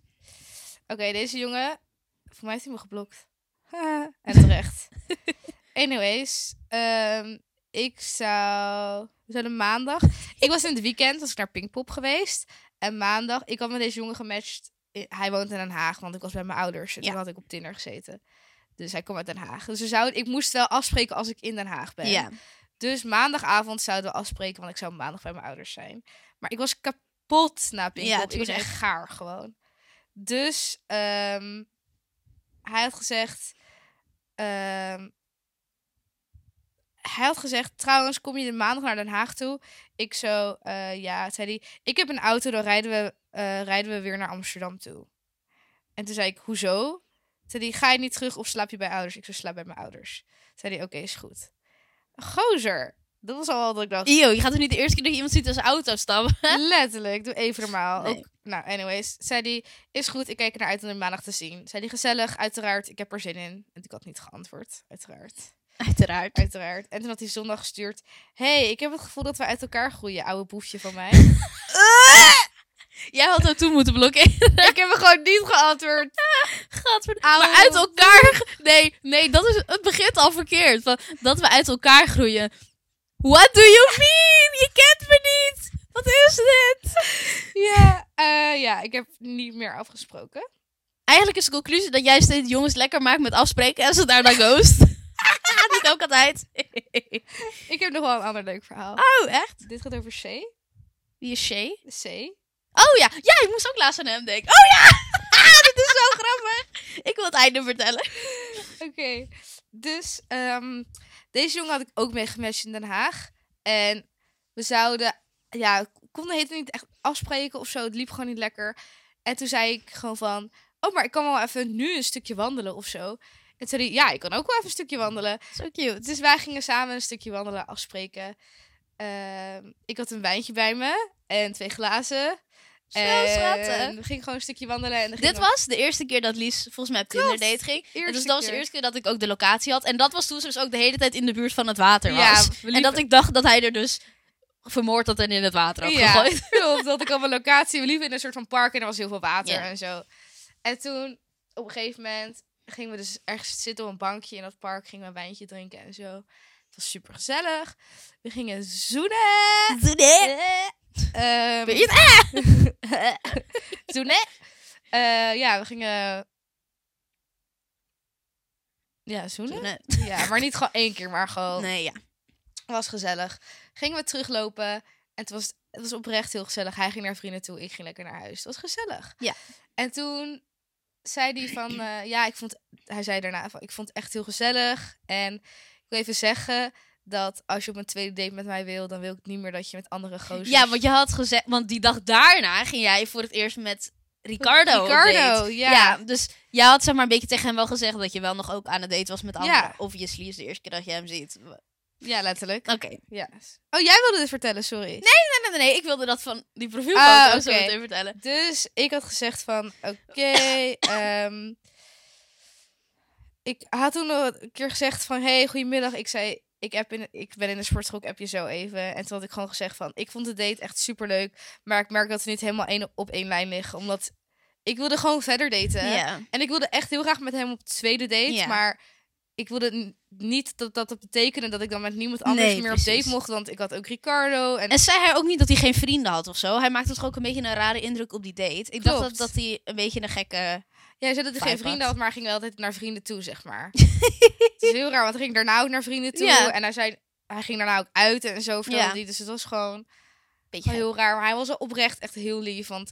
deze jongen... Voor mij heeft hij me geblokt. <laughs> en terecht. <laughs> Anyways, ehm, ik zou... We zouden maandag... <laughs> Ik was in het weekend, was ik naar Pinkpop geweest. En maandag, ik had met deze jongen gematcht. I- Hij woont in Den Haag, want ik was bij mijn ouders. En Ja. toen had ik op Tinder gezeten. Dus hij komt uit Den Haag. Dus we zouden, ik moest wel afspreken als ik in Den Haag ben. Ja. Dus maandagavond zouden we afspreken, want ik zou maandag bij mijn ouders zijn. Maar ik was kapot na Pinkpop. Ja, ik was echt gaar gewoon. Dus ehm, hij had gezegd... ehm, hij had gezegd, trouwens, kom je de maandag naar Den Haag toe? Ik zo, eh, ja, zei hij, ik heb een auto, dan rijden we, eh, rijden we weer naar Amsterdam toe. En toen zei ik, hoezo? Zei hij, ga je niet terug of slaap je bij ouders? Ik zo, slaap bij mijn ouders. Zei hij, oké, is goed. Gozer, dat was al wat ik dacht. Io, je gaat er niet de eerste keer dat je iemand ziet als auto stappen. <laughs> Letterlijk, doe even normaal. Nee. Ook, nou, anyways, zei hij, is goed, ik kijk er naar uit om hem maandag te zien. Zei hij, gezellig, uiteraard, ik heb er zin in. En ik had niet geantwoord, uiteraard. Uiteraard. Uiteraard. En toen had hij zondag gestuurd, hey, ik heb het gevoel dat we uit elkaar groeien, oude boefje van mij. <laughs> Jij had hem toen moeten blokkeren. ik heb hem gewoon niet geantwoord. Gadver- Auw. Maar uit elkaar... Nee, nee, dat is, het begint al verkeerd. Van, dat we uit elkaar groeien. What do you mean? Je kent me niet. Wat is dit? Ja, eh, ja, ik heb niet meer afgesproken. Eigenlijk is de conclusie dat jij steeds jongens lekker maakt met afspreken en ze daar dan ghost. Ook altijd. <laughs> Ik heb nog wel een ander leuk verhaal. Oh, echt? Dit gaat over C. Wie is Shay? De C. Oh ja, ja, ik moest ook laatst aan hem denken. Oh ja, <laughs> dit is zo <laughs> grappig. Ik wil het einde vertellen. Oké, dus ehm, deze jongen had ik ook mee gematcht in Den Haag. En we zouden, ja, ik kon het niet echt afspreken of zo. Het liep gewoon niet lekker. En toen zei ik gewoon van, oh, maar ik kan wel even nu een stukje wandelen of zo. En toen zei hij, ja, ik kan ook wel even een stukje wandelen. Zo cute. Dus wij gingen samen een stukje wandelen afspreken. Ehm, ik had een wijntje bij me en twee glazen. Zo en we gingen gewoon een stukje wandelen. En Dit was de eerste keer dat Lies volgens mij op Tinder Klopt. date ging. En dus dat was de eerste keer dat ik ook de locatie had. En dat was toen ze dus ook de hele tijd in de buurt van het water was. Ja, en dat ik dacht dat hij er dus vermoord had en in het water had Ja, gegooid. <laughs> klopt. Dat ik op een locatie. We liepen in een soort van park en er was heel veel water en zo. En toen, op een gegeven moment, gingen we dus ergens zitten op een bankje in dat park. Gingen we een wijntje drinken en zo. Het was super gezellig. We gingen zoenen. <laughs> Ehm, Weet je <laughs> zoenen. Eh, ja, we gingen... Ja, zoenen. Ja, maar niet gewoon één keer, maar gewoon... Nee, ja. was gezellig. Gingen we teruglopen. En het was, het was oprecht heel gezellig. Hij ging naar vrienden toe, ik ging lekker naar huis. Het was gezellig. Ja. En toen zei hij van, <clears throat> eh, ja, ik vond, hij zei daarna van, ik vond het echt heel gezellig. En ik wil even zeggen dat als je op een tweede date met mij wil, dan wil ik niet meer dat je met andere gozers... Ja, want je had gezegd, want die dag daarna ging jij voor het eerst met Ricardo. Ricardo, ja. Dus jij had zeg maar een beetje tegen hem wel gezegd dat je wel nog ook aan het date was met anderen. Ja. Obviously is de eerste keer dat je hem ziet. Ja, letterlijk. Oké. Nee, Ja. Oh, jij wilde dit vertellen, sorry. nee, nee, nee. Ik wilde dat van die profielfoto Ah, zo meteen vertellen. Dus ik had gezegd van, oké, <laughs> ehm, ik had toen nog een keer gezegd van, hey, goedemiddag. Ik zei, ik, heb in, ik ben in de sportschool, ik heb je zo even. En toen had ik gewoon gezegd van, ik vond de date echt super leuk, maar ik merk dat we niet helemaal één op één lijn liggen, omdat ik wilde gewoon verder daten. En ik wilde echt heel graag met hem op de tweede date, maar ik wilde niet dat dat betekende dat ik dan met niemand anders Nee, meer op date mocht, want ik had ook Ricardo. En, En zei hij ook niet dat hij geen vrienden had of zo? Hij maakte toch ook een beetje een rare indruk op die date? Ik dacht dat, dat hij een beetje een gekke... Ja, hij zei dat hij geen vrienden had. maar ging wel altijd naar vrienden toe, zeg maar. <laughs> het is heel raar, want hij ging daarna ook naar vrienden toe. Ja. En hij zei, hij ging daarna ook uit en zo vertelde Ja. Dus het was gewoon beetje heel raar. Maar hij was oprecht echt heel lief, want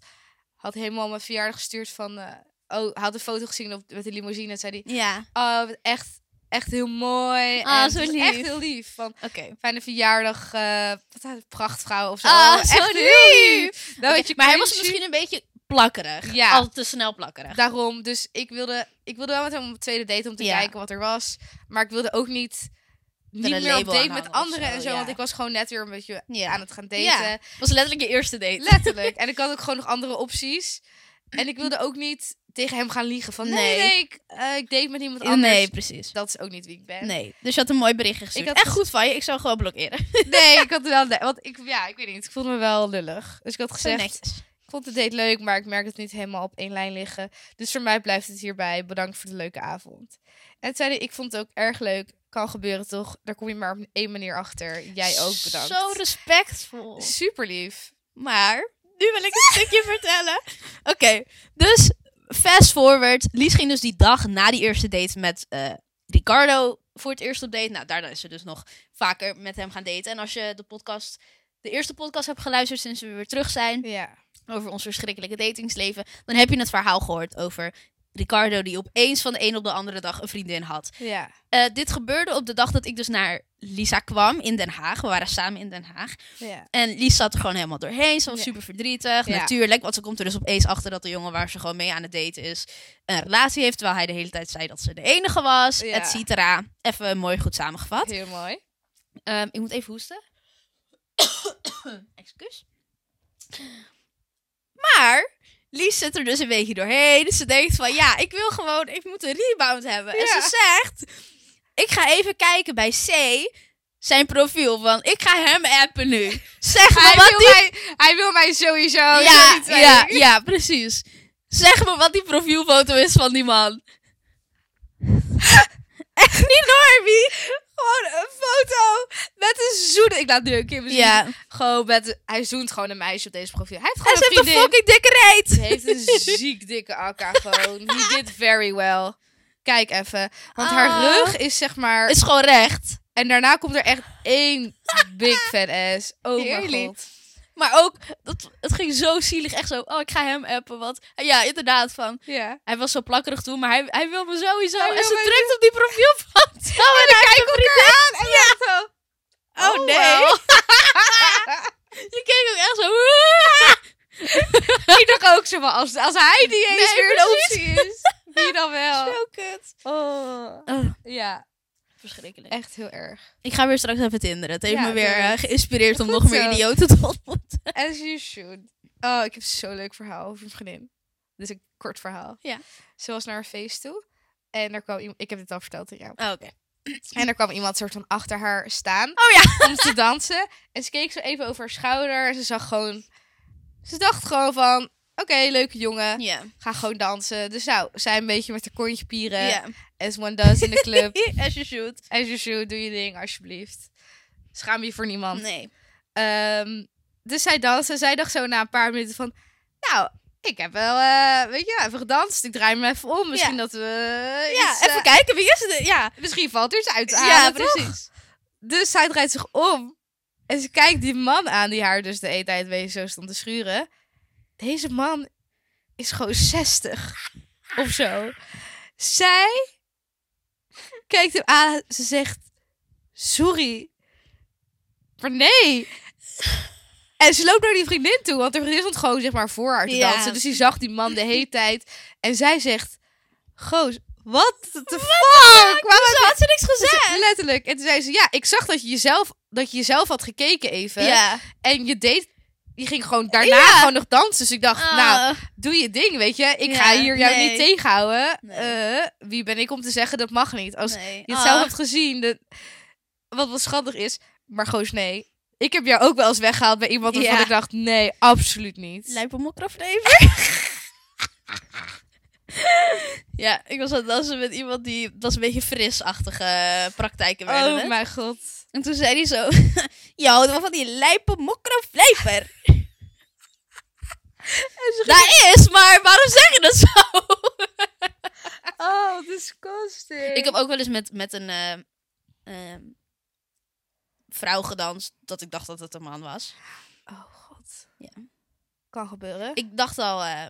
had helemaal mijn verjaardag gestuurd van... eh, oh, hij had een foto gezien op, met de limousine en zei hij... Ja, Oh, echt, echt heel mooi. Ah, en zo lief. Echt heel lief. Van, oké. fijne verjaardag, wat had het, prachtvrouw of zo. Ah, echt zo heel lief. lief. Dan weet je, maar hij was misschien een beetje plakkerig. Ja. Al te snel plakkerig. Daarom, dus ik wilde, ik wilde wel met hem op een tweede date om te Ja. kijken wat er was. Maar ik wilde ook niet, niet een meer op date met anderen zo, en zo. ja. Want ik was gewoon net weer een beetje Ja. aan het gaan daten. Ja. was letterlijk je eerste date. Letterlijk. <laughs> en ik had ook gewoon nog andere opties. En ik wilde ook niet tegen hem gaan liegen van... Nee, Nee. nee, ik, eh, ik date met iemand anders. Nee, precies. Dat is ook niet wie ik ben. Nee. Dus je had een mooi berichtje gestuurd. Ik had Echt goed van je. Ik zou gewoon blokkeren. <laughs> Nee, ik had wel... nee, Want ik, ja, ik weet niet. Ik voelde me wel lullig. Dus ik had gezegd... Ik vond de date leuk, maar ik merk het niet helemaal op één lijn liggen. Dus voor mij blijft het hierbij. Bedankt voor de leuke avond. En zei ik vond het ook erg leuk. Kan gebeuren toch? Daar kom je maar op één manier achter. Jij ook bedankt. Zo respectvol. Super lief. Maar, nu wil ik een stukje vertellen. Oké, dus fast forward. Lies ging dus die dag na die eerste date met eh, Ricardo voor het eerst op date. Nou, daarna is ze dus nog vaker met hem gaan daten. En als je de podcast, de eerste podcast hebt geluisterd sinds we weer terug zijn Ja. over ons verschrikkelijke datingsleven, dan heb je het verhaal gehoord over Ricardo die opeens van de een op de andere dag een vriendin had. Ja. Eh, dit gebeurde op de dag dat ik dus naar Lisa kwam in Den Haag. We waren samen in Den Haag. Ja. En Lies zat er gewoon helemaal doorheen. Ze was Ja. super verdrietig. Ja. Natuurlijk, want ze komt er dus opeens achter dat de jongen waar ze gewoon mee aan het daten is, een relatie heeft. Terwijl hij de hele tijd zei dat ze de enige was, et cetera. Even mooi goed samengevat. Heel mooi. Ehm, ik moet even hoesten. <coughs> Excuus. Maar Lies zit er dus een beetje doorheen. Dus ze denkt van ja, ik wil gewoon, ik moet een rebound hebben. En ze zegt, ik ga even kijken bij C zijn profiel van, ik ga hem appen nu. <laughs> Zeg maar Hij wat wil, die mij, hij wil mij sowieso. ja, ja, ja, precies. Zeg me wat die profielfoto is van die man. <laughs> Echt niet Norby. Gewoon een foto met een zoenen. Ik laat nu een keer zien. Ja. Gewoon met... Hij zoent gewoon een meisje op deze profiel. Hij heeft gewoon ze een heeft een fucking dikke reet. Ze heeft een ziek dikke akka gewoon. He <laughs> did very well. Kijk even. Want haar Ah. rug is zeg maar... Is gewoon recht. En daarna komt er echt één big fat ass. Oh mijn Heerlijk. god. Maar ook, dat, het ging zo zielig. Echt zo, oh, ik ga hem appen. Wat. Ja, inderdaad. Van, Ja. hij was zo plakkerig toen, maar hij, hij wil me sowieso. Hij en wil ze drukt op die profielfoto. <laughs> en hij kijkt elkaar aan. En ja. zo. Oh, nee. well. <laughs> Je keek ook echt zo. <laughs> Ik dacht ook zo van, als, als hij die eens Nee, weer een precies. optie is. Wie dan wel? Zo kut. Oh. Oh, Ja, verschrikkelijk. echt heel erg. Ik ga weer straks even tinderen. Het heeft Ja, me weer eh, geïnspireerd om nog meer idioten te ontmoeten. <laughs> As you should. Oh, ik heb zo'n leuk verhaal over een vriendin. Dit is een kort verhaal. Ja. Ze was naar een feest toe. En er kwam iemand... Ik heb dit al verteld aan jou. Oh, Oké. En er kwam iemand soort van achter haar staan. Oh ja. om te dansen. En ze keek zo even over haar schouder. En ze zag gewoon... Ze dacht gewoon van... Oké, leuke jongen. Ga gewoon dansen. Dus nou, zij een beetje met haar kontje pieren. As one does in de club. <laughs> As you should. As you should, doe je ding, alsjeblieft. Schaam je voor niemand. Nee. Ehm, dus zij danste. Zij dacht zo na een paar minuten van... Nou, ik heb wel, eh, weet je, even gedanst. Ik draai me even om. Misschien Ja. dat we... Ja, iets, even eh, kijken. Wie is het? Ja. Misschien valt er iets uit te halen, Ja, precies. Dus zij draait zich om. En ze kijkt die man aan die haar dus de hele tijd weet zo stond te schuren. Deze man is gewoon 60 of zo. Zij kijkt hem aan. Ze zegt: Sorry. Maar nee. En ze loopt naar die vriendin toe, want de vriendin stond gewoon zeg maar voor haar te Ja. dansen. Dus die zag die man de hele <laughs> tijd. En zij zegt: Goos, what the fuck? Waarom had ze niks ze- gezegd. Letterlijk. En toen zei ze, ja, ik zag dat je jezelf, dat je jezelf had gekeken even. Ja. En je deed, je ging gewoon daarna Ja. gewoon nog dansen. Dus ik dacht, nou, Ah. doe je ding, weet je. Ik Ja, ga hier jou nee. niet tegenhouden. Nee. Eh, wie ben ik om te zeggen, dat mag niet. Als nee. je het zelf Ah. hebt gezien, de, wat wel schattig is. Maar goos, nee. Ik heb jou ook wel eens weggehaald bij iemand waarvan Ja. ik dacht, nee, absoluut niet. Lijp mokkerflever. <laughs> ja, ik was aan het dansen met iemand die... Dat was een beetje frisachtige praktijken werden Oh mijn god. En toen zei hij zo... Je houdt wel van die lijpe mokkerflever. <laughs> Dat is, maar waarom zeg je dat zo? <laughs> Oh, disgusting. ik heb ook wel eens met, met een eh, ehm, vrouw gedanst dat ik dacht dat het een man was. Oh god. Ja. Kan gebeuren. Ik, Ik dacht al... eh,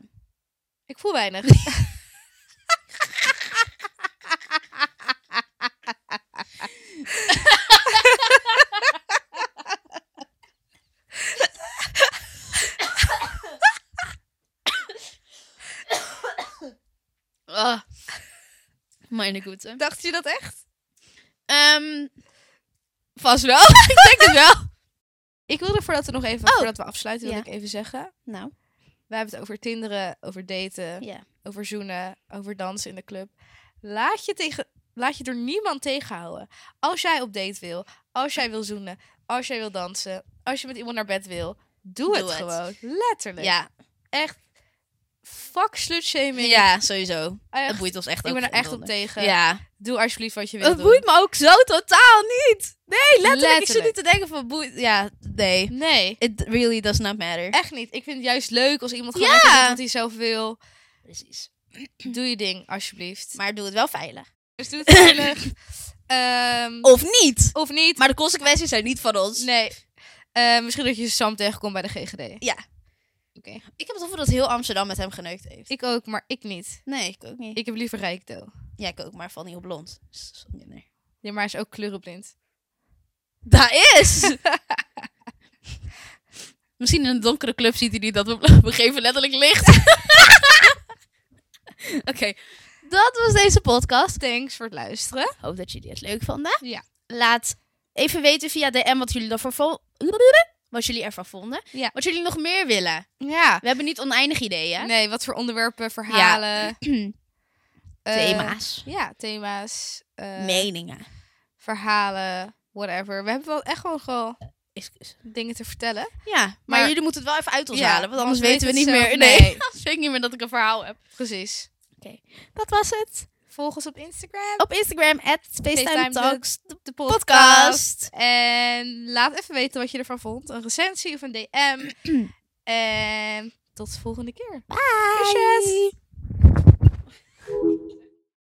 ik voel weinig. <laughs> Meine. Dacht je dat echt? Ehm, vast wel. <laughs> ik denk het wel. Ik wilde voordat we nog even, Oh. voordat we afsluiten, wil Ja. ik even zeggen. Nou, We hebben het over tinderen, over daten, ja. over zoenen, over dansen in de club. Laat je, tegen, laat je door niemand tegenhouden. Als jij op date wil, als jij wil zoenen, als jij wil dansen, als je met iemand naar bed wil, doe, Doe het, het. gewoon. Letterlijk. Ja, Echt. Fuck slutshaming. ja, sowieso. Echt. Het boeit ons echt ik ook ben er echt op tegen. Ja. Doe alsjeblieft wat je wilt Het boeit me ook zo totaal niet. Nee, letterlijk. Ik zit Letterlijk. niet te denken van boeit... Ja, nee. Nee, It really does not matter. echt niet. Ik vind het juist leuk als iemand gewoon Ja. doet wat hij zelf wil. Precies. Doe je ding, alsjeblieft. Maar doe het wel veilig. Dus doe het veilig. <laughs> Ehm, Of niet. of niet. Maar de consequenties zijn niet van ons. Nee. Eh, misschien dat je Sam tegenkomt bij de GGD. Ja. Oké. Ik heb het gevoel dat heel Amsterdam met hem geneukt heeft. Ik ook, maar ik niet. Nee, ik ook niet. Ik heb liever Rijkdo. Ja, ik ook, maar niet op blond. Dus minder. Ja, maar hij is ook kleurenblind. Daar is! <laughs> Misschien in een donkere club ziet hij niet dat we, we geven letterlijk licht. <laughs> Oké, dat was deze podcast. Thanks voor het luisteren. Hoop dat jullie het leuk vonden. Ja. Laat even weten via DM wat jullie ervan vo- wat jullie ervan vonden. Ja. Wat jullie nog meer willen. Ja. We hebben niet oneindig ideeën. Nee, wat voor onderwerpen, verhalen. <clears throat> eh, Thema's. ja, thema's. eh, Meningen. verhalen, whatever. We hebben wel echt gewoon gewoon dingen te vertellen. Ja, maar, Maar- jullie moeten het wel even uit ons Ja, halen, want anders weten we niet meer. Nee, nee. <laughs> ik niet meer dat ik een verhaal heb. Precies. Dat was het. Volg ons op Instagram, Op Instagram, at Talks, de de podcast. podcast. En laat even weten wat je ervan vond. Een recensie of een DM. <clears throat> en tot de volgende keer. Bye. Kusjes.